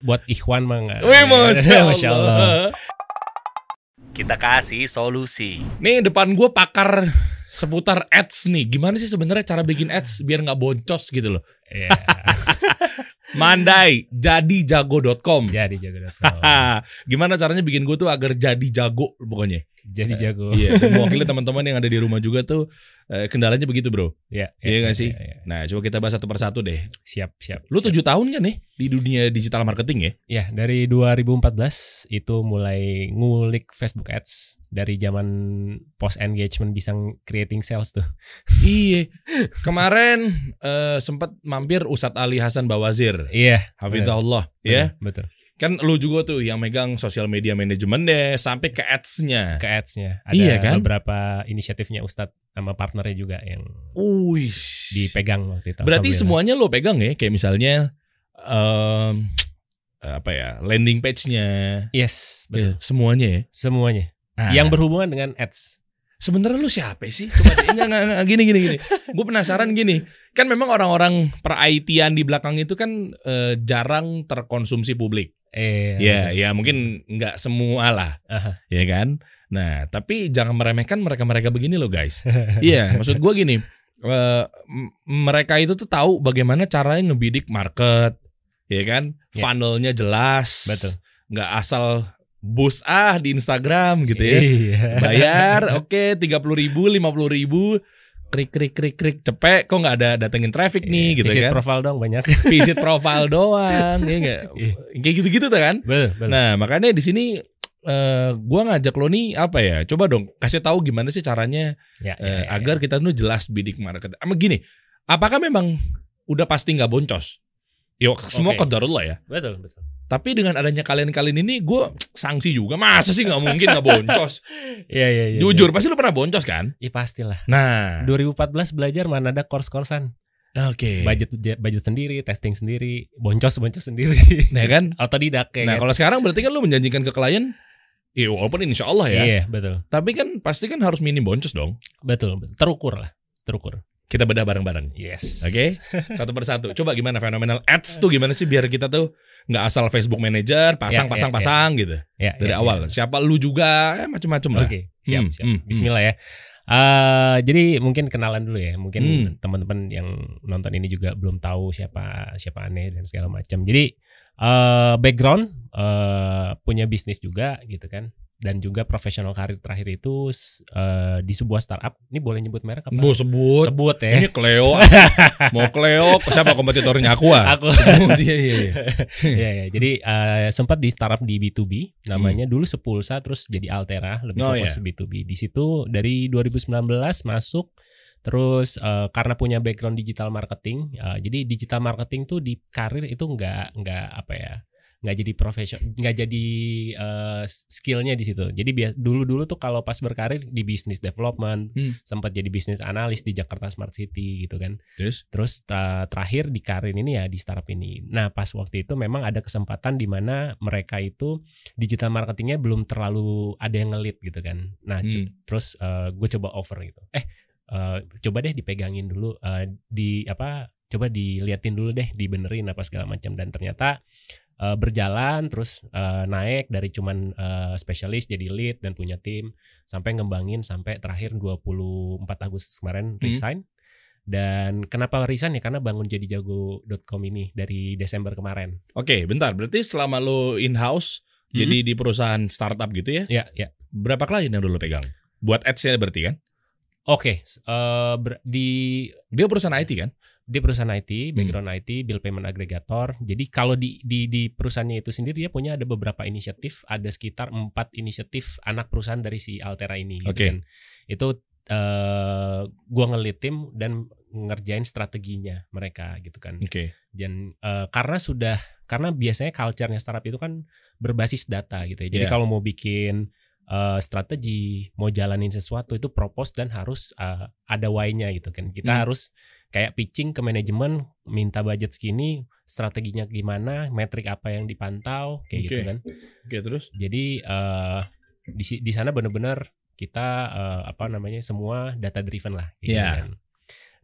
buat Ikhwan mah nggak. Wih, masya Allah. Masya Allah. Kita kasih solusi. Nih depan gue pakar seputar ads nih. Gimana sih sebenarnya cara bikin ads biar nggak boncos gitu loh? Iya. Mandai, jadijago.com. Jadi jago Gimana caranya bikin gue tuh agar jadi jago pokoknya? Jadi jago. Iya, mewakili teman-teman yang ada di rumah juga tuh eh, kendalanya begitu bro. Iya. Iya nggak sih? iya, iya. Nah, coba kita bahas satu persatu deh. Siap, siap. Lu tujuh tahun kan nih di dunia digital marketing ya? Ya, dari 2014 itu mulai ngulik Facebook Ads dari zaman post engagement bisa creating sales tuh. iya. Kemarin eh, sempat mampir Ustadz Ali Hasan Bawazir. Iya, Hafizahullah ya. betul. Kan lu juga tuh yang megang sosial media manajemen deh sampai ke ads-nya. Ke ads-nya ada Iya kan? beberapa inisiatifnya Ustadz sama partnernya juga yang Wih. dipegang waktu itu. Berarti semuanya lo pegang ya? Kayak misalnya em, apa ya landing page-nya, Yes, Ya, betul. semuanya ya. Semuanya. Nah, Yang berhubungan dengan ads. sebenarnya lu siapa sih? Coba enggak, enggak, enggak, gini gini gini. Gue penasaran gini. Kan memang orang-orang per IT-an di belakang itu kan eh, jarang terkonsumsi publik. Eh, Ya, ya mungkin nggak semua lah, Aha. ya kan. Nah, tapi jangan meremehkan mereka-mereka begini loh guys. Iya, maksud gue gini. eh, m- mereka itu tuh tahu bagaimana caranya ngebidik market, ya kan? Ya. Funnelnya jelas. Betul. Nggak asal boost ah di Instagram gitu ya. Iya. bayar oke tiga puluh ribu lima puluh ribu krik krik krik krik cepet kok nggak ada datengin traffic nih Iya, gitu visit kan profile dong banyak. visit profile doang ya nggak Iya. kayak gitu gitu tuh kan betul, betul. nah makanya di sini eh gua ngajak lo nih apa ya coba dong kasih tahu gimana sih caranya ya, eh, ya, ya. agar kita tuh jelas bidik market ama gini apakah memang udah pasti nggak boncos Yo, semua Oke. qadarullah ya. betul, betul. Tapi dengan adanya kalian-kalian ini, gue sanksi juga. Masa sih nggak mungkin nggak boncos? Iya, iya, iya. Jujur, pasti lu pernah boncos kan? Iya pastilah. Nah, 2014 belajar mana ada course-coursean. Oke. Budget budget sendiri, testing sendiri, boncos-boncos sendiri. Nah kan. Otodidak kayak Nah gitu. kalau sekarang berarti kan lu menjanjikan ke klien, ya walaupun insya Allah ya. Iya, betul. Tapi kan pasti kan harus minim boncos dong. Betul, betul. Terukur lah, terukur. Kita bedah bareng-bareng. Yes. Oke, satu persatu. Coba gimana fenomenal ads tuh gimana sih biar kita tuh nggak asal Facebook Manager pasang Ya, ya, pasang pasang gitu Ya, dari ya, awal. ya. Siapa lu juga, eh, macem-macem lah. Oke, siap, Hmm, siap. hmm, Bismillah ya. Eh, jadi mungkin kenalan dulu ya. Mungkin Hmm. teman-teman yang nonton ini juga belum tahu siapa siapa aneh dan segala macam. Jadi eh background eh punya bisnis juga gitu kan. Dan juga profesional karir terakhir itu eh di sebuah startup. Ini boleh nyebut merek apa? Bu sebut. Sebut ya. Ini Cleo. Mau Cleo, siapa kompetitornya aku ah? Aku. Sebut, iya, iya, iya. Iya, iya. Jadi eh, sempat di startup di B2B, namanya dulu Sepulsa terus jadi Altera, lebih Hmm. Oh, fokus iya. B2B. Di situ dari 2019 masuk terus eh, karena punya background digital marketing, eh, jadi digital marketing tuh di karir itu nggak nggak apa ya nggak jadi profesional nggak jadi eh, skillnya di situ jadi dulu dulu tuh kalau pas berkarir di bisnis development Hmm. sempat jadi bisnis analis di Jakarta Smart City gitu kan Terus? Terus uh, terakhir di karir ini ya di startup ini. Nah pas waktu itu memang ada kesempatan di mana mereka itu digital marketingnya belum terlalu ada yang ngelit gitu kan. Nah Hmm. terus gue coba over gitu. Eh uh, coba deh dipegangin dulu uh, di apa? Coba diliatin dulu deh, dibenerin apa segala macam dan ternyata uh, berjalan terus uh, naik dari cuman uh, spesialis jadi lead dan punya tim sampai ngembangin sampai terakhir 24 Agustus kemarin Hmm. resign. Dan kenapa resign ya karena bangun jadi jago.com ini dari Desember kemarin. Oke, bentar. Berarti selama lu in-house, Hmm. jadi di perusahaan startup gitu ya, Ya, ya. berapa klien yang dulu pegang? Buat ads-nya berarti kan? Oke, eh, ber- di Dia perusahaan IT kan? Di perusahaan IT, Hmm. background IT, bill payment aggregator. Jadi kalau di di di perusahaannya itu sendiri dia punya ada beberapa inisiatif, ada sekitar empat inisiatif anak perusahaan dari si Altera ini. Gitu Oke. kan. Itu eh gua ngelit tim dan ngerjain strateginya mereka gitu kan. Oke. dan eh, karena sudah karena biasanya culture-nya startup itu kan berbasis data gitu ya. Jadi Iya. kalau mau bikin eh, strategi, mau jalanin sesuatu itu propose dan harus eh, ada why-nya gitu kan. Kita Hmm. harus kayak pitching ke manajemen, minta budget segini, strateginya gimana, metrik apa yang dipantau kayak gitu Oke. kan. Oke, terus? Jadi eh, di di sana benar-benar kita eh, apa namanya semua data driven lah. Gitu Iya. kan.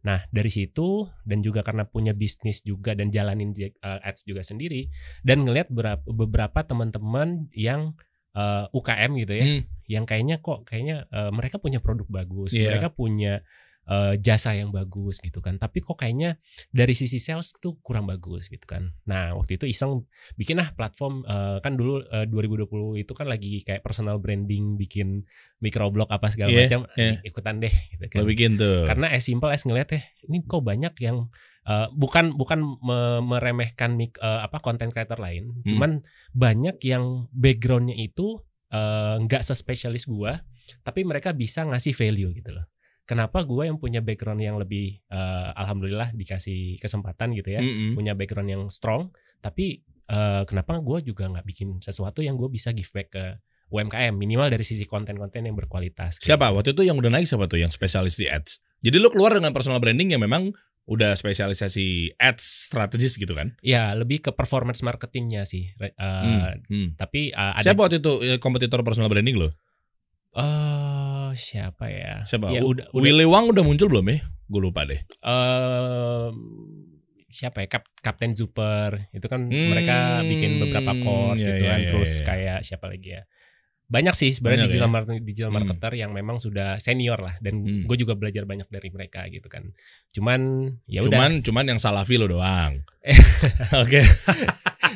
Nah dari situ dan juga karena punya bisnis juga dan jalanin uh, ads juga sendiri dan ngelihat beberapa, beberapa teman-teman yang uh, UKM gitu ya, Hmm. yang kayaknya kok kayaknya uh, mereka punya produk bagus, Iya. mereka punya uh, jasa yang bagus gitu kan. Tapi kok kayaknya dari sisi sales tuh kurang bagus gitu kan. Nah waktu itu iseng bikin ah platform uh, kan dulu uh, 2020 itu kan lagi kayak personal branding, bikin microblog apa segala Iya, macam, iya. ikutan deh gitu kan Lo bikin tuh. karena as simple as ngeliat ya ini kok banyak yang uh, bukan bukan me- meremehkan mik- uh, apa content creator lain Hmm. cuman banyak yang backgroundnya itu uh, nggak sespesialis gua tapi mereka bisa ngasih value gitu loh kenapa gua yang punya background yang lebih uh, alhamdulillah dikasih kesempatan gitu ya Mm-mm. punya background yang strong tapi uh, kenapa gua juga nggak bikin sesuatu yang gue bisa give back ke UMKM minimal dari sisi konten-konten yang berkualitas kayak Siapa? Waktu itu yang udah naik siapa tuh yang spesialis di ads? Jadi lu keluar dengan personal branding yang memang udah spesialisasi ads strategis gitu kan? Ya lebih ke performance marketingnya sih. Uh, Hmm, hmm. Tapi uh, ada Siapa waktu itu kompetitor personal branding lo? Eh, siapa ya? Siapa? Ya, udah, udah Willy Wang udah muncul belum ya? Gue lupa deh. eh, siapa ya? Kap Kapten Super itu kan Hmm, mereka bikin beberapa course ya, gitu kan. ya, Terus ya. kayak siapa lagi ya? Banyak sih sebenarnya digital ya? digital Hmm. marketer yang memang sudah senior lah dan Hmm. gue juga belajar banyak dari mereka gitu kan. Cuman ya udah cuman cuman yang salafi lo doang. Oke.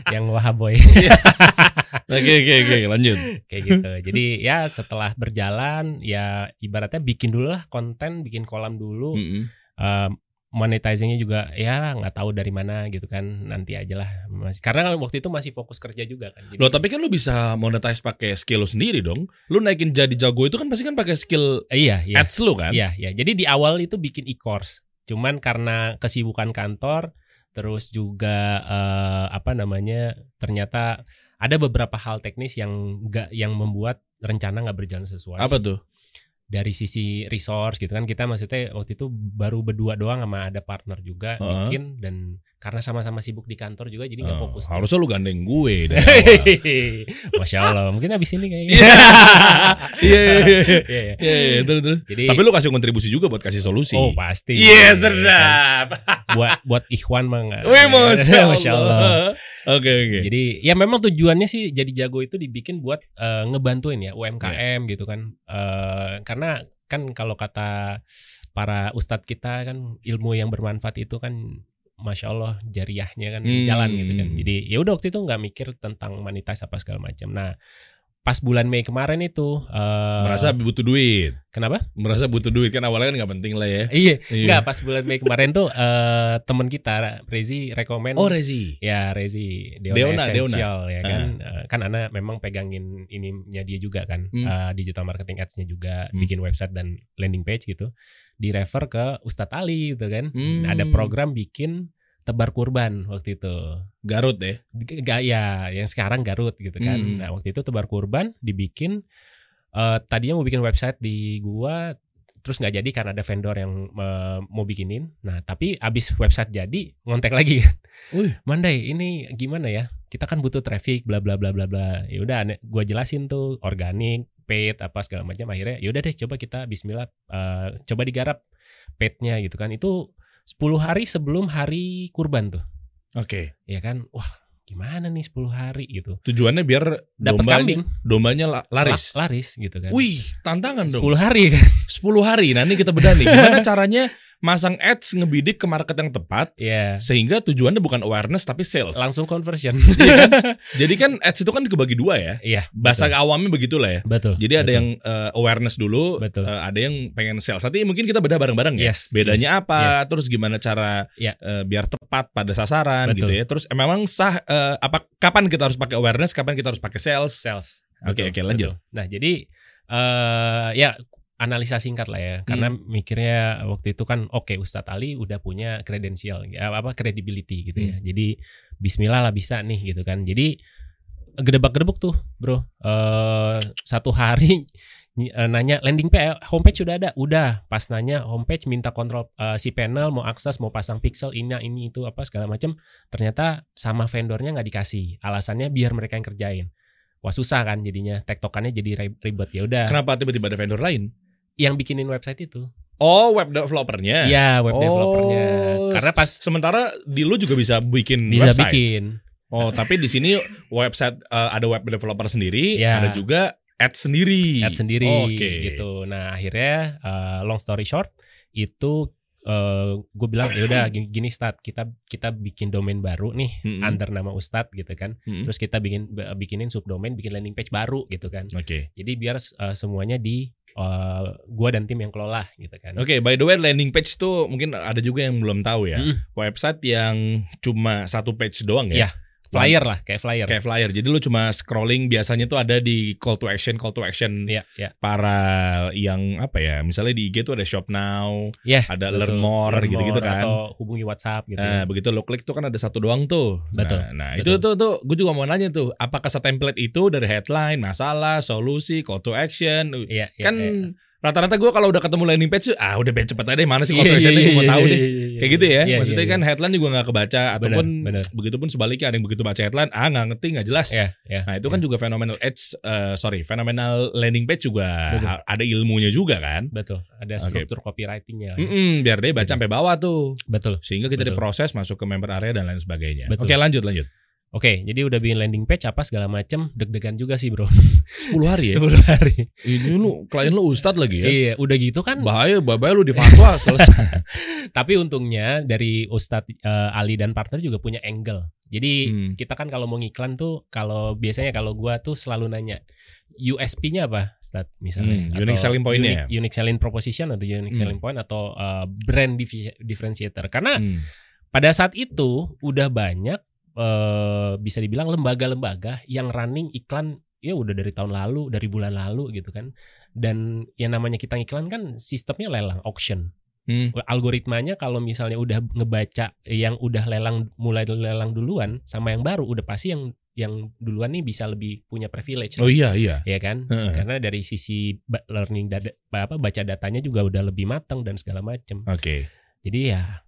Yang wahaboy Oke oke oke lanjut. kayak gitu. Jadi ya setelah berjalan ya ibaratnya bikin dulu lah konten, bikin kolam dulu. Mm-mm. Eh, monetizingnya juga ya nggak tahu dari mana gitu kan nanti aja lah masih karena kan waktu itu masih fokus kerja juga kan jadi Loh tapi kan lu bisa monetize pakai skill lu sendiri dong. Lu naikin jadi jago itu kan pasti kan pakai skill Eh, iya iya ads lu kan? iya iya jadi di awal itu bikin e-course cuman karena kesibukan kantor terus juga eh, apa namanya ternyata ada beberapa hal teknis yang nggak yang membuat rencana nggak berjalan sesuai Apa tuh? Dari sisi resource gitu kan kita maksudnya waktu itu baru berdua doang sama ada partner juga Heeh. bikin dan karena sama-sama sibuk di kantor juga jadi nggak Oh, fokus harusnya lu gandeng gue dari awal. Masya Allah mungkin abis ini kayaknya Iya. Iya iya iya. Iya, iya. Terus terus. Tapi lu kasih kontribusi juga buat kasih solusi. oh pasti Iya Kan sedap. buat buat ikhwan mah Wih masya Allah. Masya Allah. Oke oke. Jadi ya memang tujuannya sih jadi jago itu dibikin buat eh, ngebantuin ya UMKM gitu kan. Eh, karena kan kalau kata para ustadz kita kan ilmu yang bermanfaat itu kan masya Allah jariahnya kan Hmm. jalan gitu kan. Jadi ya udah waktu itu nggak mikir tentang monetize apa segala macam. Nah pas bulan Mei kemarin itu eh, Merasa butuh duit. kenapa? Merasa butuh duit kan awalnya kan nggak penting lah ya. Iya, Iya. nggak pas bulan Mei kemarin tuh eh temen kita Rezi rekomen Oh Rezi. Ya Rezi Deona, Deona, Essential ya kan Eh, kan Ana memang pegangin ininya dia juga kan Hmm. eh, digital marketing ads-nya juga Hmm. bikin website dan landing page gitu di refer ke Ustadz Ali gitu kan Hmm. ada program bikin tebar kurban waktu itu. Garut ya. gak ya yang sekarang Garut gitu kan. Hmm. nah waktu itu tebar kurban dibikin eh, tadinya mau bikin website di gua terus nggak jadi karena ada vendor yang eh, mau bikinin. Nah tapi abis website jadi ngontek lagi. Kan Wih. Mandai ini gimana ya? Kita kan butuh traffic bla bla bla bla bla. Ya udah gua jelasin tuh organik paid apa segala macam. Akhirnya ya udah deh coba kita Bismillah eh, coba digarap paidnya gitu kan. Itu 10 hari sebelum hari kurban tuh Oke. ya kan wah gimana nih 10 hari gitu Tujuannya biar dapat kambing dombanya la- laris. La- laris gitu kan Wih, tantangan 10 dong. hari kan 10 hari. Nah, ini kita bedah nih. Gimana caranya masang ads ngebidik ke market yang tepat ya sehingga tujuannya bukan awareness tapi sales. langsung conversion Iya kan? Jadi kan ads itu kan dibagi dua ya. iya Bahasa awamnya begitulah ya. betul Jadi ada betul. yang eh, awareness dulu, Betul. eh, ada yang pengen sales. Nanti mungkin kita bedah bareng-bareng ya. Yes, Bedanya yes, apa? yes. Terus gimana cara Ya. eh, biar tepat pada sasaran Betul. gitu ya. Terus eh, memang sah eh, apa kapan kita harus pakai awareness, kapan kita harus pakai sales? sales Oke, Betul, oke, lanjut. betul. nah jadi eh ya analisa singkat lah ya. Karena Hmm. mikirnya waktu itu kan oke Ustadz Ali udah punya kredensial ya apa credibility gitu Hmm. ya jadi Bismillah lah bisa nih gitu kan. Jadi gedebak-gedebuk tuh bro. Eh satu hari eh, nanya landing page homepage sudah ada? Udah. Pas nanya homepage minta kontrol eh, si panel mau akses mau pasang pixel ini ini itu apa segala macam ternyata sama vendornya nggak dikasih. Alasannya biar mereka yang kerjain. Wah susah kan jadinya. Tektokannya jadi ri- ribet. Ya udah. Kenapa tiba-tiba ada vendor lain? Yang bikinin website itu Oh, web developernya. Iya, web Oh, developernya. Karena pas sementara di lu juga bisa bikin bisa website. bikin. Oh, tapi di sini website eh, ada web developer sendiri, Ya. ada juga ads sendiri. ad sendiri Oke. gitu. Nah akhirnya uh, long story short itu gue bilang ya udah gini, gini start kita kita bikin domain baru nih Mm-mm. under nama Ustadz gitu kan. Mm. Terus kita bikin bikinin subdomain, bikin landing page baru gitu kan. Oke. Jadi biar uh, semuanya di uh, gua dan tim yang kelola gitu kan. Oke, by the way landing page tuh mungkin ada juga yang belum tahu ya. Mm, Website yang cuma satu page doang ya. Iya. Flyer lah kayak flyer. Kayak flyer. Jadi lu cuma scrolling biasanya tuh ada di call to action call to action Iya, iya. para yang apa ya? Misalnya di IG tuh ada shop now, Iya, ada betul. learn more Learn gitu-gitu more kan. Atau hubungi WhatsApp gitu. Nah, begitu lo klik tuh kan ada satu doang tuh. Betul, Nah, nah betul. itu tuh tuh gue juga mau nanya tuh, apakah setemplate itu dari headline, masalah, solusi, call to action? Iya, iya, kan iya. Rata-rata gue kalau udah ketemu landing page ah udah ben cepet aja deh mana sih call to Iya, actionnya iya, gue mau tahu iya, deh. iya, iya, Kayak gitu ya. Maksudnya kan headline juga nggak kebaca ataupun benar. begitu pun sebaliknya ada yang begitu baca headline ah nggak ngerti nggak jelas. Nah itu kan juga phenomenal ads, eh, sorry, phenomenal landing page juga Betul. ada ilmunya juga kan. betul. Ada struktur copywritingnya. lah. Mm-mm, biar dia baca Betul. sampai bawah tuh, Betul. sehingga kita Betul. diproses masuk ke member area dan lain sebagainya. Betul. Oke lanjut lanjut. Oke, jadi udah bikin landing page apa segala macem, deg-degan juga sih bro. 10 hari ya. 10 hari. Ini lu klien lu ustad lagi ya. Iya, udah gitu kan. Bahaya, bahaya lu di fatwa selesai. Tapi untungnya dari Ustadz eh, Ali dan partner juga punya angle. Jadi Hmm. kita kan kalau mau ngiklan tuh, kalau biasanya kalau gua tuh selalu nanya USP-nya apa, Ustadz misalnya. Hmm, unique selling point-nya unique, unique selling proposition atau unique Hmm. selling point atau eh, brand differentiator. Karena Hmm. pada saat itu udah banyak eh, bisa dibilang lembaga-lembaga yang running iklan ya udah dari tahun lalu, dari bulan lalu gitu kan. Dan yang namanya kita iklan kan sistemnya lelang auction. Hmm. Algoritmanya kalau misalnya udah ngebaca yang udah lelang mulai lelang duluan sama yang baru udah pasti yang yang duluan nih bisa lebih punya privilege. Oh iya iya. Ya kan? Heeh. Karena dari sisi learning data, apa baca datanya juga udah lebih matang dan segala macem. Oke. Jadi ya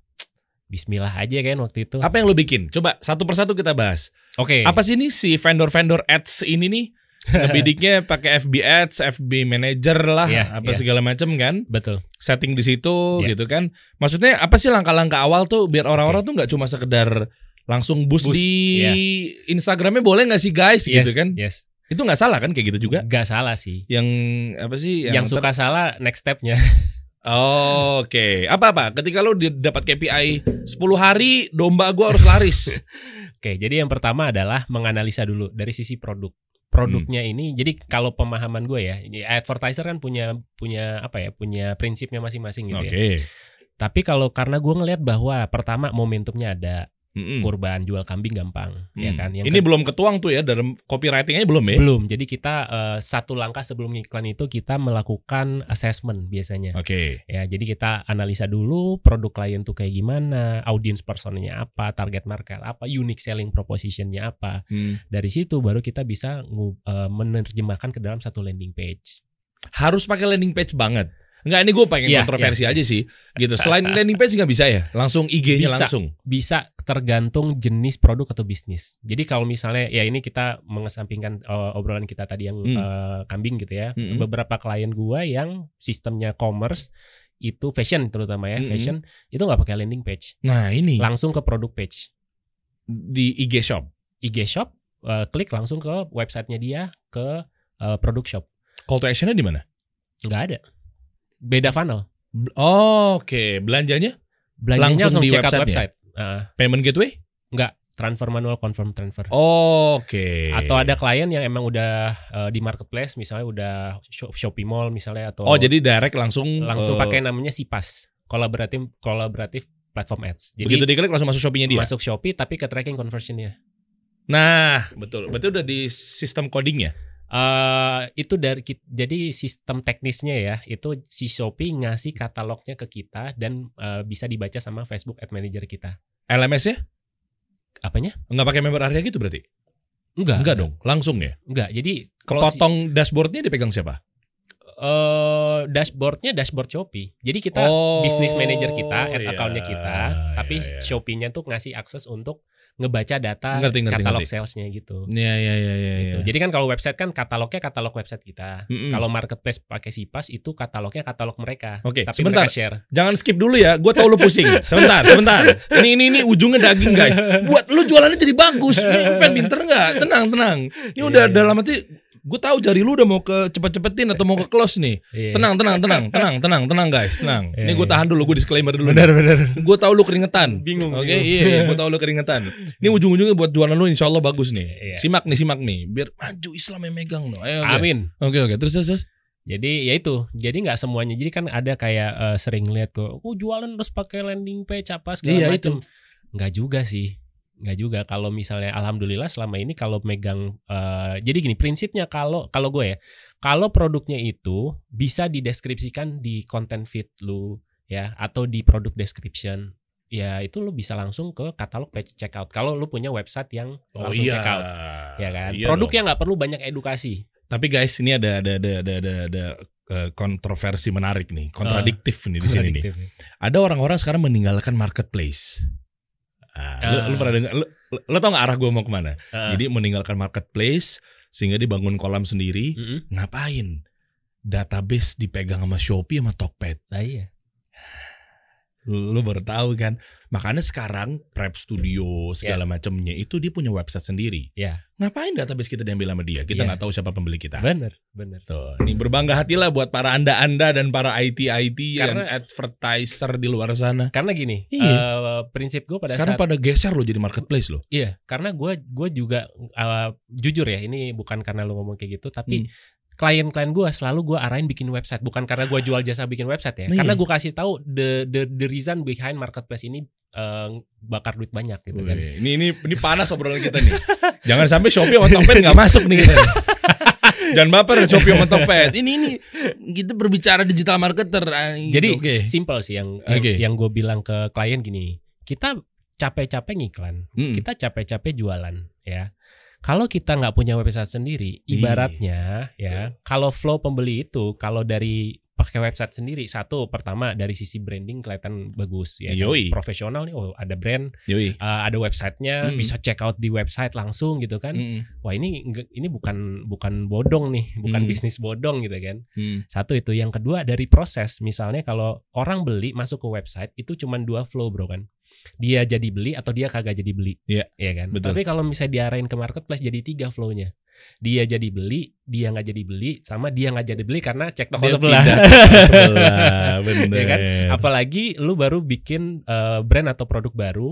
Bismillah aja kan waktu itu. Apa yang lu bikin? Coba satu persatu kita bahas. Oke. Apa sih nih si vendor-vendor ads ini nih? Ngebidiknya pakai FB Ads, FB Manager lah, Iya, apa iya. segala macam kan? Betul. Setting di situ Iya. gitu kan? Maksudnya apa sih langkah-langkah awal tuh biar orang-orang tuh nggak cuma sekedar langsung boost, Boost, di iya. Instagramnya boleh nggak sih guys gitu Yes, kan? Yes. Itu nggak salah kan kayak gitu juga? Gak salah sih. Yang apa sih? Yang, ter- suka salah next stepnya. Oh, Oke, apa-apa? Ketika di- dapat KPI 10 hari, domba gua harus laris. Oke, jadi yang pertama adalah menganalisa dulu dari sisi produk. Produknya ini, jadi kalau pemahaman gue ya, advertiser kan punya punya apa ya, punya prinsipnya masing-masing gitu Oke. ya. Tapi kalau karena gue ngelihat bahwa pertama momentumnya ada, Mm-mm. kurban jual kambing gampang, ya Hmm. kan. Yang Ini belum ketuang tuh ya dalam copywritingnya belum ya? belum. Jadi kita eh, satu langkah sebelum iklan itu kita melakukan assessment biasanya. Oke. Ya, jadi kita analisa dulu produk klien tuh kayak gimana, audience personnya apa, target market apa, unique selling propositionnya apa. Hmm. Dari situ baru kita bisa eh, menerjemahkan ke dalam satu landing page. Harus pakai landing page banget. Enggak, ini gue pengen Iya, kontroversi aja sih. Gitu. Selain landing page nggak bisa ya? Langsung IG-nya Bisa. langsung. Bisa tergantung jenis produk atau bisnis. Jadi kalau misalnya ya ini kita mengesampingkan eh, obrolan kita tadi yang Hmm. eh, kambing gitu ya. Mm-mm. Beberapa klien gua yang sistemnya commerce itu fashion terutama ya, Mm-mm. fashion itu nggak pakai landing page, Nah ini langsung ke produk page. di IG shop. IG shop, eh, klik langsung ke websitenya dia ke eh, produk shop. Call to actionnya di mana? Nggak ada. Beda funnel. Oh, Oke, belanjanya Belanjanya Langsung langsung, di website-nya? website. Eh, payment gateway? nggak transfer manual confirm transfer. Oke. Atau ada klien yang emang udah eh, di marketplace misalnya udah Shop- Shopee Mall misalnya atau Oh, jadi direct langsung langsung eh, pakai namanya Sipas, kolaboratif kolaboratif platform ads. Jadi begitu diklik langsung masuk Shopee-nya dia. masuk Shopee tapi ke tracking conversionnya. Nah, betul. Berarti udah di sistem codingnya. Eh itu dari jadi sistem teknisnya ya itu si Shopee ngasih katalognya ke kita dan eh, bisa dibaca sama Facebook Ad Manager kita. LMS-nya Apanya? nggak pakai member area gitu berarti? Enggak. Enggak dong, langsung ya. Enggak. Jadi kalau si- Potong dashboardnya dipegang siapa? eh dashboardnya dashboard Shopee. Jadi kita Oh, bisnis manager kita, ad iya, accountnya kita, tapi iya, iya. Shopee-nya tuh ngasih akses untuk ngebaca data Ngerti, ngerti, katalog ngerti. salesnya gitu. Iya iya iya iya. Gitu. iya. Jadi kan kalau website kan katalognya katalog website kita. Mm-mm. Kalau marketplace pakai Sipas itu katalognya katalog mereka. Oke, tapi sebentar. mereka share. Jangan skip dulu ya, gue tau lu pusing. Sebentar, sebentar. Ini ini ini ujungnya daging guys. Buat lu jualannya jadi bagus. Ini pengen pinter nggak? Tenang tenang. Ini udah Iya. dalam hati. Gue tahu jari lu udah mau ke cepet-cepetin atau mau ke close nih. Iya. Tenang tenang tenang tenang tenang tenang guys. Tenang. Iya, Ini gue iya. tahan dulu. Gue disclaimer dulu. Benar benar. Gue tahu lu keringetan. Bingung, Oke, bingung. iya, gue tahu lu keringetan. Ini ujung-ujungnya buat jualan lu insya Allah bagus nih. Iya. Simak nih, simak nih. Biar maju Islam yang megang no. Ayo, oke. Amin. Oke, oke. Terus, terus, terus. Jadi ya itu, jadi nggak semuanya. Jadi kan ada kayak eh, sering lihat kok, oh jualan terus pakai landing page apa segala Iya, macam. Nggak juga sih, nggak juga. Kalau misalnya, alhamdulillah selama ini kalau megang, eh, jadi gini prinsipnya kalau kalau gue ya, kalau produknya itu bisa dideskripsikan di content feed lu ya atau di produk description. Ya itu lu bisa langsung ke katalog page checkout. Kalau lu punya website yang langsung checkout, ya kan. Oh Iya Produk dong. yang nggak perlu banyak edukasi. Tapi guys, ini ada ada ada ada ada, ada, eh, kontroversi menarik nih, kontradiktif nih di sini nih. Ada orang-orang sekarang meninggalkan marketplace. Ah, lu, lu pernah dengar? Lu, lu, tau gak arah gue mau ke mana? Heeh. Jadi meninggalkan marketplace sehingga dibangun kolam sendiri. Mm-mm. Ngapain? Database dipegang sama Shopee sama Tokped. Nah iya. Lu, lu baru tahu kan? Makanya sekarang Prep Studio segala macamnya itu dia punya website sendiri. Ya. Ngapain database kita diambil sama dia? Kita nggak tahu siapa pembeli kita. Bener, bener. Tuh, ini berbangga hatilah buat para anda-anda dan para IT-IT dan Karena- advertiser di luar sana. Karena gini, Iya. eh, prinsip gue pada Sekarang saat pada geser loh jadi marketplace loh. iya, karena gue gue juga eh, jujur ya, ini bukan karena lu ngomong kayak gitu, tapi Hmm. Klien-klien gue selalu gue arahin bikin website, bukan karena gue jual jasa bikin website ya, Iya. karena gue kasih tahu the the the reason behind marketplace ini eh, bakar duit banyak gitu kan. Wih, ini ini ini panas obrolan kita nih. Jangan sampai Shopee sama Tokped nggak masuk nih kita. Jangan baper Shopee sama Tokped. Ini ini kita berbicara digital marketer. ah, gitu, Jadi oke. simple sih yang yang, Oke. yang gue bilang ke klien gini, kita capek-capek ngiklan, Mm. kita capek-capek jualan ya. Kalau kita nggak punya website sendiri, Iya. ibaratnya ya, kalau flow pembeli itu kalau dari pakai website sendiri, satu pertama dari sisi branding kelihatan bagus ya, kan? Yoi. profesional nih, oh ada brand, Yoi. uh, ada websitenya, Mm. bisa check out di website langsung gitu kan. Mm, Wah ini ini bukan bukan bodong nih, bukan Mm. bisnis bodong gitu kan. mm. Satu itu, yang kedua dari proses. Misalnya kalau orang beli masuk ke website itu cuma dua flow bro kan. Dia jadi beli atau dia kagak jadi beli. Iya, Iya kan. betul. Tapi kalau misalnya diarahin ke marketplace jadi tiga flownya. Dia jadi beli, dia nggak jadi beli, sama dia nggak jadi beli karena cek toko Dia sebelah. sebelah, bener. Ya kan? Apalagi lu baru bikin eh, brand atau produk baru,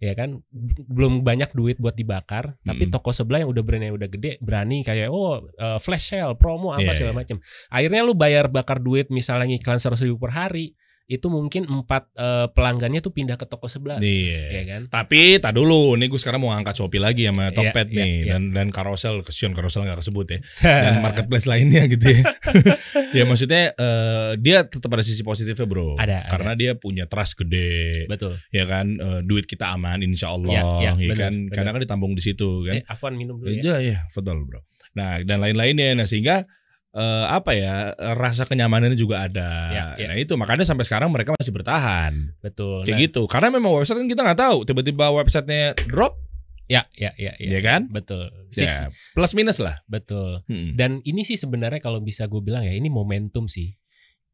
ya kan belum banyak duit buat dibakar, tapi Mm-mm. toko sebelah yang udah brandnya udah gede berani kayak oh eh, flash sale, promo apa Iya, segala iya. macam. Akhirnya lu bayar bakar duit misalnya ngiklan 100 ribu per hari, itu mungkin empat eh, pelanggannya tuh pindah ke toko sebelah, Iya. ya kan? Tapi tak dulu, nih gue sekarang mau angkat Shopee lagi sama Iya, Tokped iya, nih iya. dan dan Carousel, kesian Carousel nggak kesebut ya. Dan marketplace lainnya gitu ya. ya maksudnya eh, dia tetap ada sisi positifnya bro. Ada, ada. Karena dia punya trust gede, Betul. ya kan. Eh, duit kita aman, insya Allah, Iya, iya, ya kan. benar. Karena kan ditambung di situ kan. Eh, Afwan minum dulu ya. Iya, iya, betul bro. Nah dan lain-lainnya, nah sehingga eh, apa ya rasa kenyamanannya juga ada. Iya, iya. Nah itu makanya sampai sekarang mereka masih bertahan Betul. kayak Nah, gitu. Karena memang website kan kita nggak tahu tiba-tiba websitenya drop, Ya, ya, ya, ya. ya kan? Betul. Sis- Ya, plus minus lah. Betul. Hmm. Dan ini sih sebenarnya kalau bisa gue bilang ya ini momentum sih.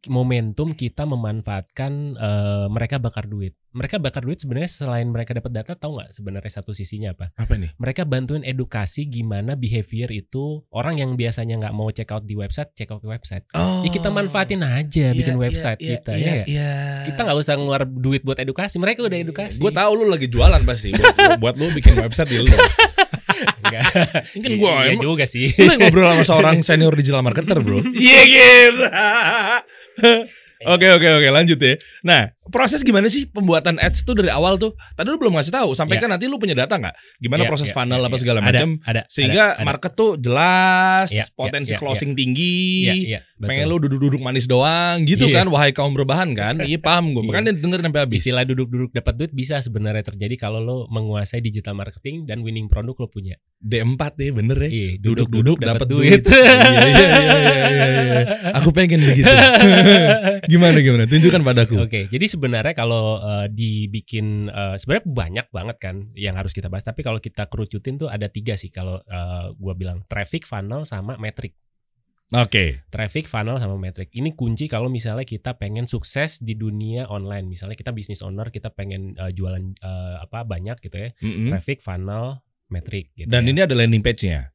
Momentum kita memanfaatkan eh, mereka bakar duit. Mereka bakar duit sebenarnya selain mereka dapat data tahu nggak sebenarnya satu sisinya apa? Apa nih? Mereka bantuin edukasi gimana behavior itu orang yang biasanya nggak mau check out di website check out ke website. Oh. Ya kita manfaatin aja bikin website kita ya. nggak? Iya. Kita nggak usah ngeluar duit buat edukasi. Mereka udah edukasi. Gue tahu lu lagi jualan pasti buat, buat lu bikin website di lu. Enggak. Gua Iya emang- juga sih. Lu ngobrol sama seorang senior digital marketer, Bro. Iya gitu. Oke oke oke lanjut ya. Nah proses gimana sih pembuatan ads tuh dari awal tuh? Tadi lu belum ngasih tahu. Sampai kan nanti lu punya data nggak? Gimana Iya, proses iya, funnel iya, apa iya. segala Ada, macam? Ada. Sehingga ada, ada. market tuh jelas, Iya, iya, potensi iya, closing tinggi. Iya, iya, betul. Pengen lu duduk-duduk manis doang gitu Yes. kan Wahai kaum berbahan kan Iya paham gue Iya. Makanya dengerin sampai habis Istilah duduk-duduk dapat duit bisa sebenarnya terjadi kalau lo menguasai digital marketing dan winning produk lo punya. D4 deh bener ya Iya, Duduk-duduk dapat duit. Iya, iya, iya, iya, iya, iya. Aku pengen begitu Gimana gimana? Tunjukkan padaku. Oke, jadi sebenarnya kalau eh, dibikin eh, sebenarnya banyak banget kan yang harus kita bahas. Tapi kalau kita kerucutin tuh ada tiga sih. Kalau eh, gua bilang traffic, funnel, sama metric. Oke. Traffic, funnel, sama metric. Ini kunci kalau misalnya kita pengen sukses di dunia online. Misalnya kita business owner, kita pengen eh, jualan eh, apa banyak gitu ya. Mm-mm. Traffic, funnel, metric. Gitu Dan ya. ini ada landing page-nya.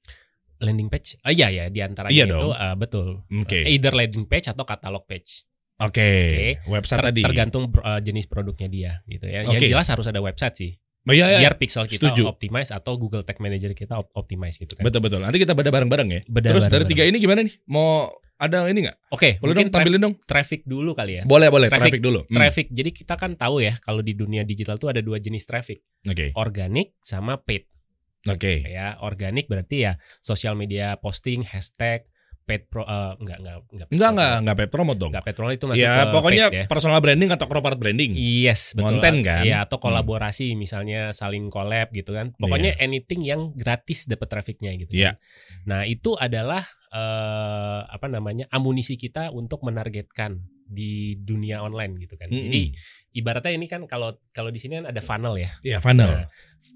landing page. Ah iya ya, di antaranya Iya itu eh, betul. Oke. Either landing page atau katalog page. Oke. Website Ter- tadi. tergantung uh, jenis produknya dia gitu ya. Yang Oke. jelas harus ada website sih. Oh, iya, iya. Biar pixel kita Setuju. optimize atau Google Tag Manager kita op- optimize gitu kan. Betul betul. Nanti kita beda bareng-bareng ya. Beda Terus dari bareng-bareng. tiga ini gimana nih? Mau ada ini nggak? Oke, Boleh mungkin dong tampilin dong. traffic dulu kali ya. Boleh boleh. Traffic. Traffic, dulu. Hmm. Traffic. Jadi kita kan tahu ya kalau di dunia digital tuh ada dua jenis traffic, Oke. organik sama paid. Oke. Ya, organik berarti ya sosial media posting, hashtag, paid pro eh, enggak enggak enggak Enggak enggak enggak paid promote dong. Enggak paid promo itu masuk Ya ke pokoknya paid ya. personal branding atau corporate branding. Yes, betul. Konten kan? Iya, atau kolaborasi misalnya saling collab gitu kan. Pokoknya anything yang gratis dapat trafficnya gitu. Iya. kan. Nah, itu adalah eh apa namanya? amunisi kita untuk menargetkan di dunia online gitu kan. Mm-mm. Jadi ibaratnya ini kan kalau kalau di sini kan ada funnel ya. Iya funnel. Nah,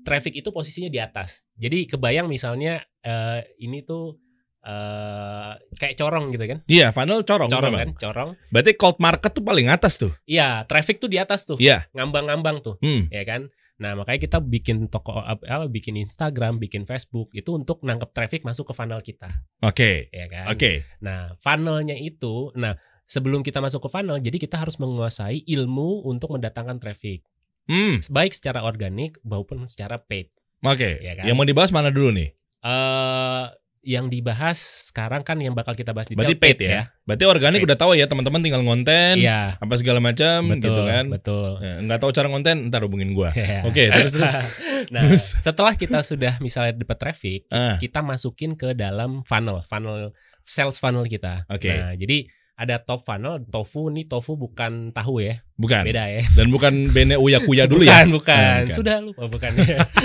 traffic itu posisinya di atas. Jadi kebayang misalnya eh ini tuh eh kayak corong gitu kan. Iya funnel corong. Corong memang. kan, corong. Berarti cold market tuh paling atas tuh. Iya, traffic tuh di atas tuh. Iya. Ngambang-ngambang tuh. Hmm. ya kan nah makanya kita bikin toko apa bikin Instagram bikin Facebook itu untuk nangkep traffic masuk ke funnel kita Oke. ya kan Oke. nah funnelnya itu nah sebelum kita masuk ke funnel jadi kita harus menguasai ilmu untuk mendatangkan traffic Hmm. baik secara organik maupun secara paid Oke. Iya kan? Yang mau dibahas mana dulu nih? eh yang dibahas sekarang kan yang bakal kita bahas di Berarti paid ya? Berarti organik Paid. udah tahu ya teman-teman tinggal ngonten Iya, apa segala macam gitu kan. betul. Ya, nggak tahu cara ngonten, ntar hubungin gua. Ya. Oke, terus terus. nah, Terus. setelah kita sudah misalnya dapat traffic, Ah, kita masukin ke dalam funnel, funnel sales funnel kita. Oke. Nah, jadi ada top funnel, tofu nih tofu bukan tahu ya, bukan. beda ya. Dan bukan bene uya kuya dulu bukan, ya. bukan, bukan. Sudah lupa bukan.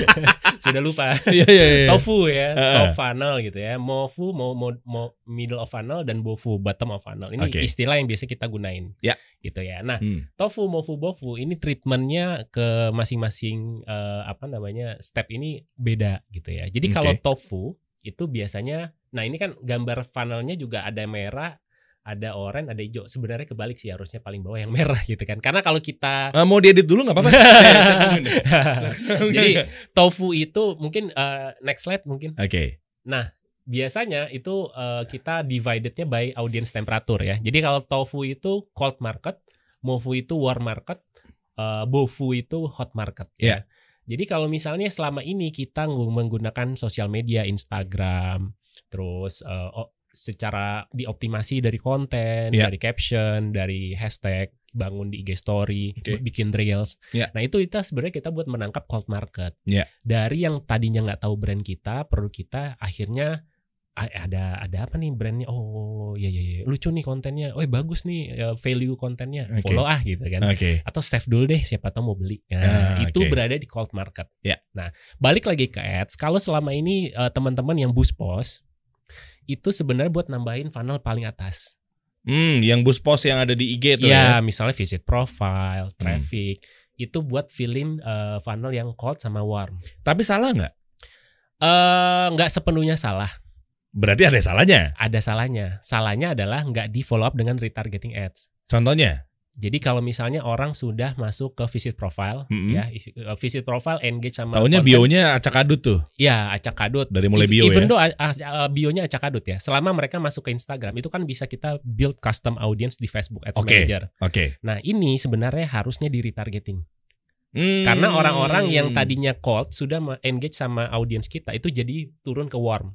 Sudah lupa. Iya iya iya. Tofu ya, Ah. top funnel gitu ya. Mofu mau mau mau middle of funnel dan bofu bottom of funnel. Ini Oke. istilah yang biasa kita gunain. Ya. Gitu ya. Nah, Hmm. tofu, mofu, bofu ini treatmentnya ke masing-masing eh, apa namanya step ini beda gitu ya. Jadi Oke. kalau tofu itu biasanya, nah ini kan gambar funnelnya juga ada merah, ada oranye, ada hijau. Sebenarnya kebalik sih harusnya paling bawah yang merah gitu kan. Karena kalau kita Ah, mau diedit dulu nggak apa-apa? Jadi tofu itu mungkin eh, next slide mungkin. Oke. Biasanya itu eh, kita dividednya by audience temperature ya. Jadi kalau tofu itu cold market, mofu itu warm market, bofu itu hot market ya. Jadi kalau misalnya selama ini kita menggunakan sosial media, Instagram, terus o- secara dioptimasi dari konten, Iya. dari caption, dari hashtag, bangun di IG story, Oke. bikin reels. Iya. Nah itu kita sebenarnya kita buat menangkap cold market. Iya. Dari yang tadinya nggak tahu brand kita, produk kita, akhirnya "Ah, ada ada apa nih brandnya? Oh iya iya iya. lucu nih kontennya. Oh bagus nih eh, value kontennya. Oke. Follow ah gitu kan Oke. atau save dulu deh siapa tahu mau beli. Nah, Ah, itu oke. berada di cold market. Ya. Nah, balik lagi ke ads. Kalau selama ini eh, teman-teman yang boost post itu sebenarnya buat nambahin funnel paling atas. Hmm, yang boost post yang ada di IG tuh ya. ya, misalnya visit profile, traffic, itu buat filling eh, funnel yang cold sama warm. Tapi salah nggak? Eh nggak sepenuhnya salah, Berarti ada salahnya. ada salahnya. Salahnya adalah nggak di follow up dengan retargeting ads. Contohnya? Jadi kalau misalnya orang sudah masuk ke visit profile, Mm-mm. ya eh, visit profile engage sama konten, bionya acak adut tuh Ya, acak kadut. dari mulai bio Even ya. though bionya acak kadut ya. Selama mereka masuk ke Instagram, itu kan bisa kita build custom audience di Facebook Ads Oke. Manager. Oke. Nah, ini sebenarnya harusnya di retargeting. Hmm. Karena orang-orang yang tadinya cold sudah engage sama audience kita itu jadi turun ke warm.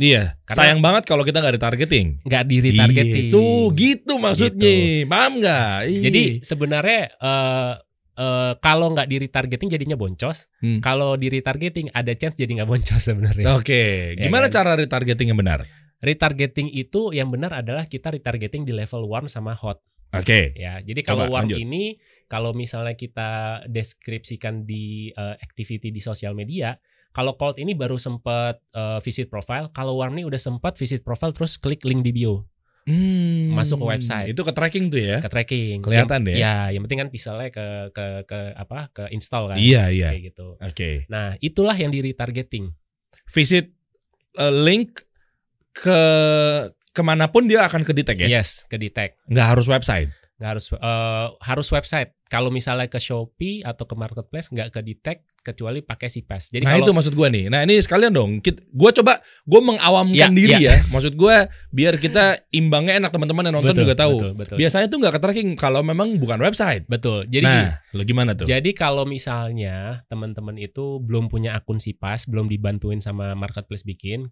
Iya, Karena- sayang banget kalau kita nggak retargeting. Nggak di retargeting. Iya, Tuh, gitu maksudnya. Paham nggak? Jadi sebenarnya eh eh, kalau nggak di retargeting jadinya boncos. Hmm. Kalau di retargeting ada chance jadi nggak boncos sebenarnya. Oke, Ya gimana kan? cara retargeting yang benar? Retargeting itu yang benar adalah kita retargeting di level warm sama hot. Oke. Ya, jadi kalau warm lanjut. ini kalau misalnya kita deskripsikan di uh, activity di sosial media, kalau cold ini baru sempat uh, visit profile, kalau warm ini udah sempat visit profile terus klik link di bio. Hmm, Masuk ke website. Itu ke tracking tuh ya. ke tracking. Kelihatan yang, deh. Ya, yang penting kan pixelnya ke ke ke apa? ke install kan. Iya, iya. Kayak gitu. Oke. Nah, itulah yang di retargeting. Visit uh, link ke ke mana pun dia akan ke detect ya. Yes, ke detect. Nggak harus website. Nggak harus eh, harus website. Kalau misalnya ke Shopee atau ke marketplace nggak ke detect kecuali pakai CPAS. Jadi nah kalau itu maksud gua nih. Nah ini sekalian dong. Gue coba gue mengawamkan Ya, diri ya. ya. Maksud gua biar kita imbangnya enak teman-teman yang nonton Betul, juga tahu. Betul, betul. Biasanya tuh nggak ke tracking kalau memang bukan website. Betul. Jadi nah, lo gimana tuh? Jadi kalau misalnya teman-teman itu belum punya akun Sipas, belum dibantuin sama marketplace bikin,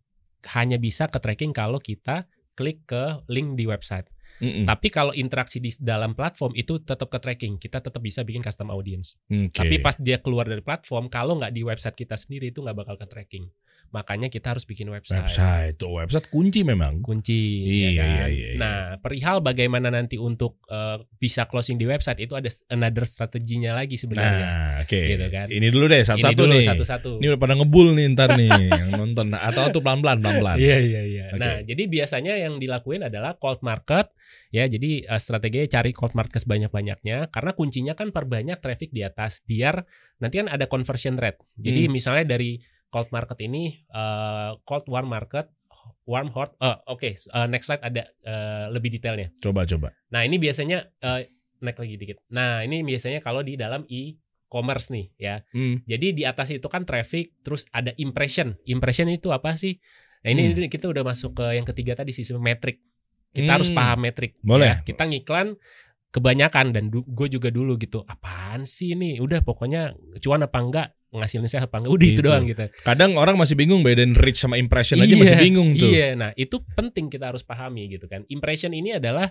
hanya bisa ke tracking kalau kita klik ke link di website. Mm-mm. Tapi kalau interaksi di dalam platform itu tetap ke tracking, kita tetap bisa bikin custom audience. Oke. Tapi pas dia keluar dari platform, kalau nggak di website kita sendiri itu nggak bakal ke tracking. Makanya kita harus bikin website. website tuh website kunci memang. Kunci, Iya, ya kan? iya, iya, iya. Nah, perihal bagaimana nanti untuk eh, bisa closing di website itu ada another strateginya lagi sebenarnya. Nah, oke. Gitu kan. Ini dulu deh satu-satu nih. satu-satu. Ini udah pada ngebul nih ntar nih yang nonton. Atau tuh pelan-pelan, pelan-pelan. Iya iya iya. Oke. Nah, jadi biasanya yang dilakuin adalah cold market ya. Jadi uh, strateginya cari cold market sebanyak-banyaknya karena kuncinya kan perbanyak traffic di atas biar nanti kan ada conversion rate. Jadi Hmm. misalnya dari cold market ini uh, cold warm market warm hot uh, oke uh, next slide ada uh, lebih detailnya. Coba coba. Nah, ini biasanya uh, naik lagi dikit. Nah, ini biasanya kalau di dalam e-commerce nih ya. Hmm. Jadi di atas itu kan traffic, terus ada impression. Impression itu apa sih? Nah ini, Hmm. ini kita udah masuk ke yang ketiga tadi sistem metrik. Kita Hmm. harus paham metrik. Boleh. ya. Kita ngiklan kebanyakan dan gue juga dulu gitu. Apaan sih ini? Udah pokoknya cuan apa enggak, ngasilin saya apa enggak. Udah itu Gitu. doang gitu. Kadang orang masih bingung bedain reach sama impression aja masih bingung tuh. Iya, nah itu penting kita harus pahami gitu kan. Impression ini adalah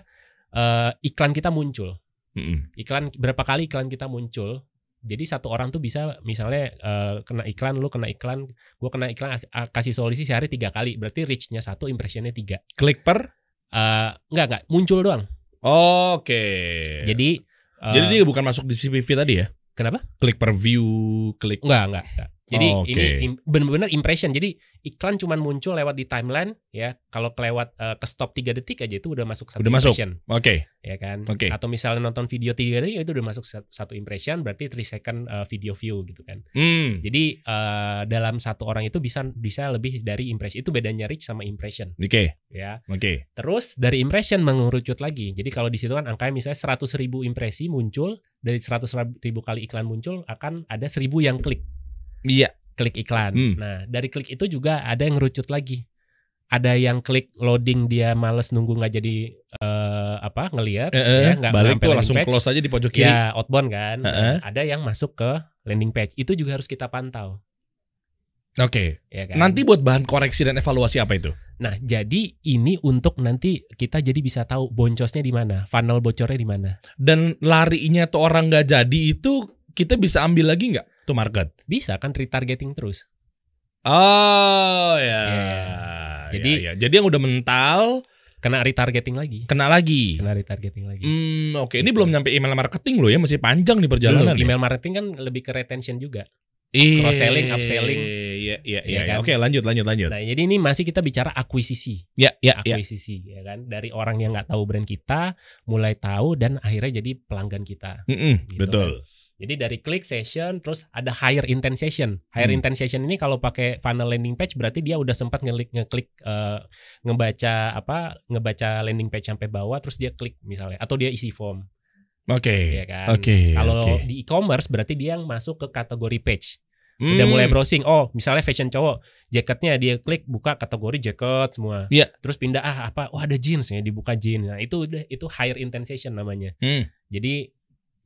eh, iklan kita muncul. Mm-mm. iklan berapa kali iklan kita muncul jadi satu orang tuh bisa misalnya eh, kena iklan lu kena iklan gue kena iklan kasih solusi sehari tiga kali berarti reach-nya satu impressionnya tiga Klik per. Eh enggak enggak muncul doang Oke. jadi eh, Jadi dia bukan masuk di CPV tadi ya? kenapa Klik per view, klik. enggak enggak, enggak. Jadi Oh, oke. ini benar-benar impression jadi iklan cuman muncul lewat di timeline ya kalau kelewat eh, ke stop tiga detik aja itu udah masuk satu Udah masuk. impression Oke. ya kan Oke. atau misalnya nonton video tiga detik itu udah masuk satu- impression berarti 3 second eh, video view gitu kan Hmm. Jadi eh, dalam satu orang itu bisa bisa lebih dari impression. Itu bedanya reach sama impression, Oke. ya. Oke. Terus dari impression mengerucut lagi. Jadi kalau di situ kan angkanya misalnya 100 ribu impresi muncul dari 100 ribu kali iklan muncul akan ada 1000 yang klik Iya. klik iklan. Hmm. Nah dari klik itu juga ada yang ngerucut lagi. Ada yang klik loading dia males nunggu nggak jadi eh, apa ngelihat, Eh, eh, ya, nggak balik tuh langsung page. close aja di pojok kiri. Ya outbound kan. Nah, Heeh. ada yang masuk ke landing page. Itu juga harus kita pantau. Oke. Ya kan? Nanti buat bahan koreksi dan evaluasi apa itu? Nah, jadi ini untuk nanti kita jadi bisa tahu boncosnya di mana, funnel bocornya di mana. Dan larinya tuh orang nggak jadi itu kita bisa ambil lagi nggak tuh market? Bisa kan retargeting terus. Oh ya. Iya. Jadi- Ya, ya. jadi yang udah mental Kena retargeting lagi. kena lagi. Kena retargeting lagi. Hmm, oke. Ini Gitu. belum nyampe email marketing loh ya, masih panjang nih Belum, perjalanan. ya? email marketing kan lebih ke retention juga. Iya. cross-selling, upselling. Iya, iya, Iya iya. kan? Oke, lanjut, lanjut, lanjut. Nah, jadi ini masih kita bicara akuisisi. Ya, ya, ya. Akuisisi ya kan. Dari orang yang nggak tahu brand kita, mulai tahu dan akhirnya jadi pelanggan kita. Mm-mm, Gitu betul. Jadi dari click session terus ada higher intent session. Higher Hmm. intent session ini kalau pakai funnel landing page berarti dia udah sempat ngeklik ngeklik eh, ngebaca apa ngebaca landing page sampai bawah terus dia klik misalnya atau dia isi form Oke. ya kan. Oke. Kalau oke. di e-commerce berarti dia yang masuk ke kategori page. Udah Hmm. mulai browsing. Oh, misalnya fashion cowok, jaketnya dia klik buka kategori jaket semua. Iya. Terus pindah ah apa? Oh, ada jeans ya, dibuka jeans. Nah, itu udah itu higher intent session namanya. Hmm. Jadi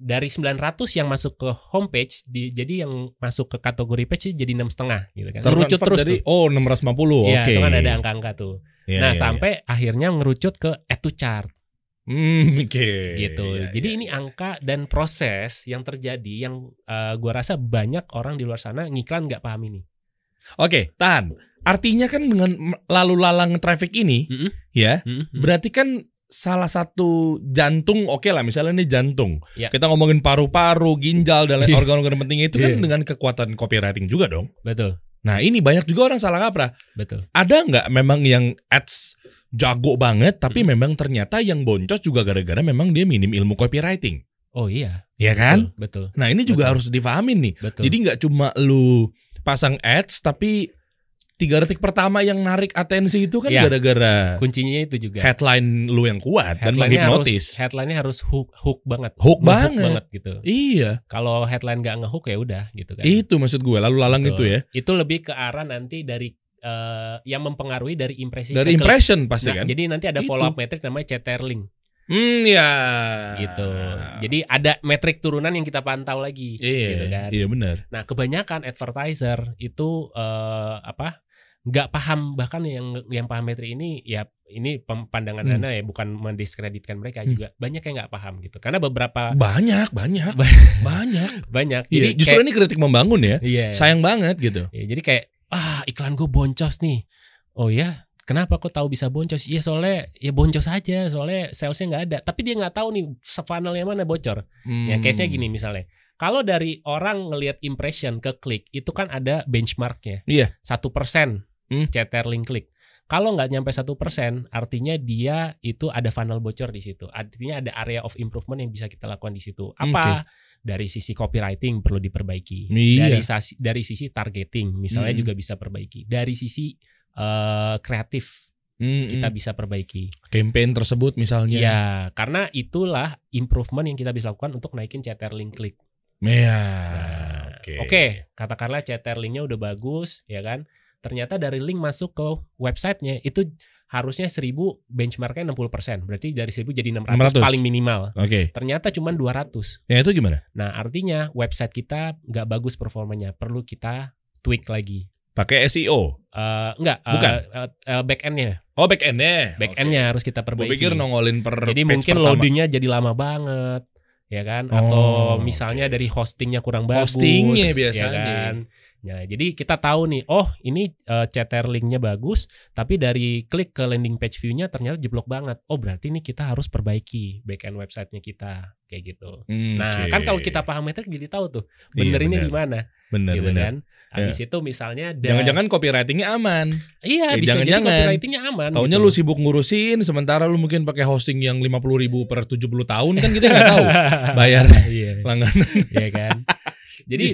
dari 900 yang masuk ke homepage di jadi yang masuk ke kategori page jadi enam setengah gitu kan. Ngerucut Terconvert terus dari, tuh. Oh, 650. Iya, Oke. itu kan ada angka-angka tuh. Iya, nah, iya, sampai akhirnya ngerucut ke add to chart. Hmm, oke. gitu. Iya, Jadi iya, ini iya. angka dan proses yang terjadi yang eh, gua rasa banyak orang di luar sana ngiklan nggak paham ini. Oke, tahan. Artinya kan dengan lalu lalang traffic ini, Mm-mm. ya, Hmm, hmm. berarti kan salah satu jantung, oke lah, misalnya ini jantung. Ya. Kita ngomongin paru-paru, ginjal dan lain Iya. organ-organ penting itu kan Iya. dengan kekuatan copywriting juga dong. Betul. Nah ini banyak juga orang salah kaprah. Betul. Ada nggak memang yang ads jago banget, tapi Hmm. memang ternyata yang boncos juga gara-gara memang dia minim ilmu copywriting, Oh iya. ya kan? Betul. Nah ini juga Betul. harus difahamin nih. Betul. Jadi nggak cuma lu pasang ads, tapi tiga detik pertama yang narik atensi itu kan Iya. gara-gara kuncinya itu juga. headline lu yang kuat dan Headline-nya harus menghipnotis. headline-nya harus hook hook banget. Hook Nge-hook banget. gitu. Iya, Kalau headline nggak ngehook ya udah gitu kan. itu maksud gue lalu lalang Betul. itu ya. Itu lebih ke arah nanti dari eh, yang mempengaruhi dari impresi Dari impression pasti Nah, kan. Jadi nanti ada follow up metric namanya Chatterlink Hmm ya. gitu. Jadi ada metrik turunan yang kita pantau lagi iya, gitu kan. iya benar. Nah, kebanyakan advertiser itu eh, apa? nggak paham bahkan yang yang paham metrik ini ya ini pandangan Hmm. Anda ya bukan mendiskreditkan mereka Hmm. juga banyak yang nggak paham gitu karena beberapa Banyak, banyak, Ba- banyak. banyak Iya, jadi justru kayak, ini kritik membangun ya. iya Sayang banget gitu. Ya, jadi kayak ah iklan gue boncos nih. Oh ya, kenapa kok tahu bisa boncos? Iya soalnya ya boncos aja, soalnya salesnya nggak ada. Tapi dia nggak tahu nih funnel yang mana bocor. Ya Hmm. case-nya gini misalnya. Kalau dari orang ngelihat impression ke klik itu kan ada benchmarknya. Iya. Satu persen Hmm. link klik. Kalau nggak nyampe satu persen, artinya dia itu ada funnel bocor di situ. Artinya ada area of improvement yang bisa kita lakukan di situ. Apa? Dari sisi copywriting perlu diperbaiki. Iya. Dari sisi dari sisi targeting misalnya Hmm. juga bisa perbaiki. Dari sisi eh, kreatif Hmm, kita hmm. bisa perbaiki. campaign tersebut misalnya. Ya, karena itulah improvement yang kita bisa lakukan untuk naikin link klik. Iya. Nah, Oke. Oke, katakanlah linknya udah bagus, ya kan? Ternyata dari link masuk ke websitenya itu harusnya 1000 benchmarknya 60%. Berarti dari 1000 jadi 600, 600. paling minimal. Oke. Ternyata cuma 200. Ya itu gimana? Nah, artinya website kita nggak bagus performanya. Perlu kita tweak lagi. Pakai SEO. Eh enggak, eh, Bukan. eh, eh, back end-nya. Oh back end-nya. Back end-nya harus kita Gue perbaiki. pikir nongolin per Jadi page mungkin pertama. loadingnya jadi lama banget, ya kan? Atau Oh, misalnya oke. dari hostingnya kurang bagus, Hostingnya ya biasanya. kan? Nah, jadi kita tahu nih, oh ini uh, linknya bagus, tapi dari klik ke landing page view-nya ternyata jeblok banget. Oh berarti ini kita harus perbaiki backend websitenya kita, kayak gitu. Hmm, Nah, kan kalau kita paham metrik jadi tahu tuh Iya, benerinnya benar. di mana, bener gitu bener. kan? Habis itu misalnya Jangan-jangan copywritingnya aman. iya eh, bisa jadi jangan-jangan. copywritingnya aman. Taunya gitu. lu sibuk ngurusin, sementara lu mungkin pakai hosting yang 50 ribu per 70 tahun kan kita nggak tahu bayar Iya. langganan. ya kan. Jadi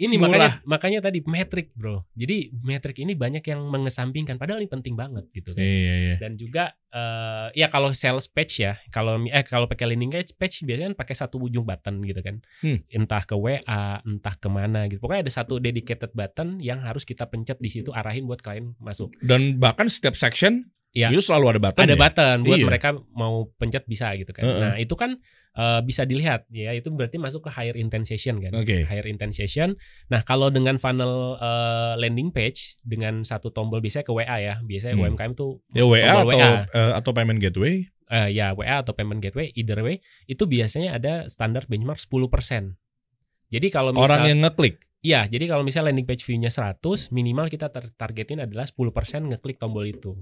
ini Murah. makanya makanya tadi metrik, Bro. Jadi metrik ini banyak yang mengesampingkan padahal ini penting banget gitu kan. Iya iya. Dan juga eh, ya kalau sales page ya, kalau eh kalau pakai landing page, page biasanya kan pakai satu ujung button gitu kan. Hmm. Entah ke WA, entah ke mana gitu. Pokoknya ada satu dedicated button yang harus kita pencet di situ arahin buat klien masuk. Dan bahkan setiap section Iya. itu selalu ada button. ada ya? button buat Iya. mereka mau pencet bisa gitu kan. Heeh. Nah, itu kan eh, bisa dilihat ya, itu berarti masuk ke higher intent session kan. Oke. Higher intent session. Nah, kalau dengan funnel eh, landing page dengan satu tombol biasanya ke WA ya. Biasanya Hmm. UMKM tuh Ya WA atau WA. eh, atau payment gateway. Eh, ya WA atau payment gateway either way itu biasanya ada standar benchmark 10%. Jadi kalau misal Orang yang ngeklik. Iya, jadi kalau misalnya landing page view-nya 100, minimal kita tar- targetin adalah 10% ngeklik tombol itu.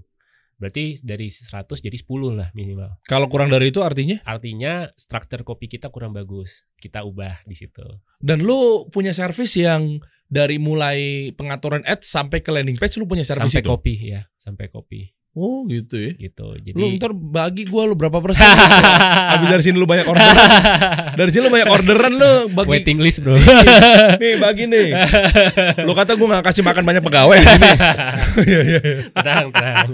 Berarti dari 100 jadi 10 lah minimal. Kalau kurang dari itu artinya? Artinya struktur kopi kita kurang bagus. Kita ubah di situ. Dan lu punya service yang dari mulai pengaturan ads sampai ke landing page lu punya service Sampai itu. kopi ya, sampai kopi Oh gitu ya. gitu. Jadi Lu ntar bagi gua lu berapa persen? Habis dari sini lu banyak orderan. dari sini lu banyak orderan lu bagi. waiting list, Bro. Nih bagi nih. Lu kata gua gak kasih makan banyak pegawai di sini. Iya iya iya. tenang, tenang.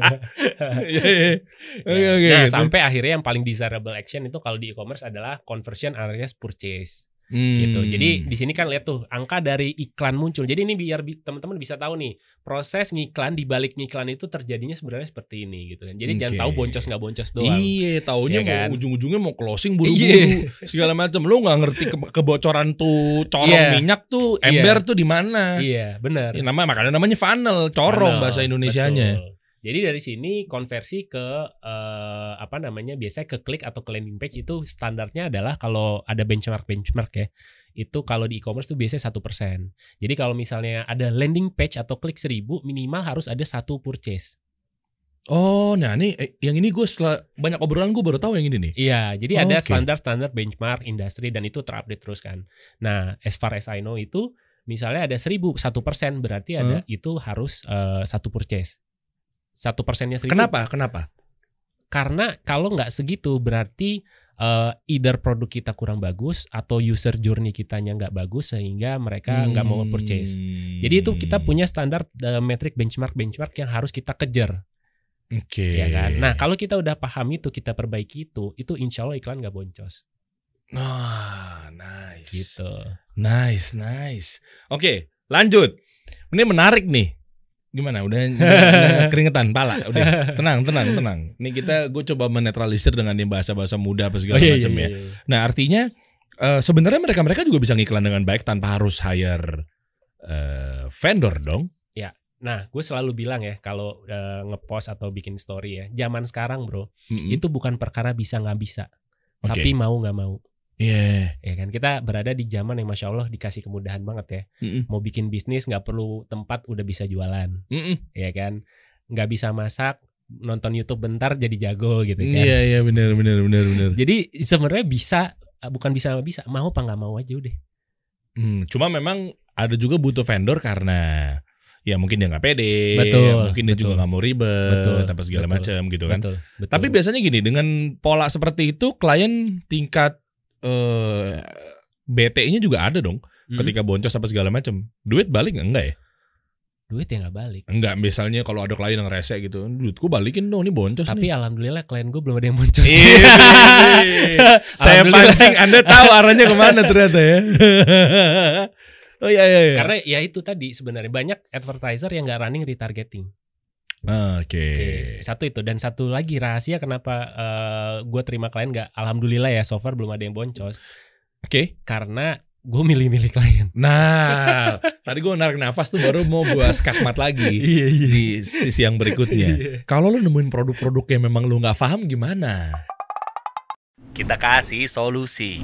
Iya iya. Oke Ya. oke. nah, gitu. sampai akhirnya yang paling desirable action itu kalau di e-commerce adalah conversion alias purchase. Hmm. gitu. Jadi di sini kan lihat tuh angka dari iklan muncul. Jadi ini biar bi- teman-teman bisa tahu nih proses ngiklan di balik ngiklan itu terjadinya sebenarnya seperti ini gitu kan. Jadi jangan Oke. tahu boncos nggak boncos doang. Iya, taunya Iya kan? mau ujung-ujungnya mau closing buru-buru Iya. segala macam. Lu nggak ngerti ke- kebocoran tuh corong Iya. minyak tuh ember tuh di mana? Iya, benar. Ya, nama makanya namanya funnel, corong Funnel, bahasa Indonesianya. betul. Jadi dari sini konversi ke eh, apa namanya biasanya ke klik atau ke landing page itu standarnya adalah kalau ada benchmark benchmark ya itu kalau di e-commerce tuh biasanya satu persen. Jadi kalau misalnya ada landing page atau klik seribu minimal harus ada satu purchase. Oh, nah ini eh, yang ini gue setelah banyak obrolan gue baru tahu yang ini nih. Iya, jadi ada Oke. standar-standar benchmark industri dan itu terupdate terus kan. Nah, as far as I know itu Misalnya ada seribu satu persen berarti ada Hmm. itu harus eh, satu purchase. Satu persennya seribu. Kenapa? Kenapa? Karena kalau nggak segitu berarti eh, either produk kita kurang bagus atau user journey kitanya nggak bagus sehingga mereka nggak mau purchase. Jadi itu kita Hmm. punya standar eh, metric benchmark benchmark yang harus kita kejar, Oke. ya kan? Nah kalau kita udah paham itu kita perbaiki itu, itu insya Allah iklan nggak boncos, Nah, nice. gitu. Nice, nice. Oke, lanjut. Ini menarik nih. Gimana? Udah, udah keringetan pala. Udah, tenang, tenang, tenang. Ini kita gue coba menetralisir dengan yang bahasa-bahasa muda apa Oh, segala iya, macam ya. Nah, artinya eh, sebenarnya mereka-mereka juga bisa ngiklan dengan baik tanpa harus hire eh, vendor dong. Nah, gue selalu bilang ya kalau eh, ngepost atau bikin story ya, zaman sekarang bro, Mm-mm. itu bukan perkara bisa nggak bisa, Oke. tapi mau nggak mau. Iya. Ya kan kita berada di zaman yang masya Allah dikasih kemudahan banget ya. Mm-mm. Mau bikin bisnis nggak perlu tempat udah bisa jualan, Mm-mm. ya kan? Nggak bisa masak, nonton YouTube bentar jadi jago gitu kan. Iya, iya benar benar benar benar. Jadi sebenarnya bisa, bukan bisa bisa, mau apa nggak mau aja udah. Hmm, cuma memang ada juga butuh vendor karena ya mungkin dia nggak pede, Betul, ya mungkin dia betul. juga nggak mau ribet, Betul, apa segala macam gitu kan. Betul, betul. Tapi biasanya gini dengan pola seperti itu klien tingkat eh BT-nya juga ada dong Hmm. ketika boncos apa segala macam. Duit balik nggak? enggak ya? duit ya nggak balik. Enggak, misalnya kalau ada klien yang rese gitu, duitku balikin dong, ini boncos Tapi nih. alhamdulillah klien gue belum ada yang muncul. Iya, Saya pancing, Anda tahu arahnya ke mana ternyata ya. oh iya iya iya. Karena ya itu tadi sebenarnya banyak advertiser yang nggak running retargeting. Oke. Oke, satu itu dan satu lagi rahasia kenapa gue terima klien nggak, alhamdulillah ya so far belum ada yang boncos. Oke. Karena gue milih-milih klien. Nah, tadi gue narik nafas tuh baru mau gue skakmat lagi Iya iya. di sisi yang berikutnya. Kalau lu nemuin produk-produk yang memang lu nggak paham gimana? Kita kasih solusi.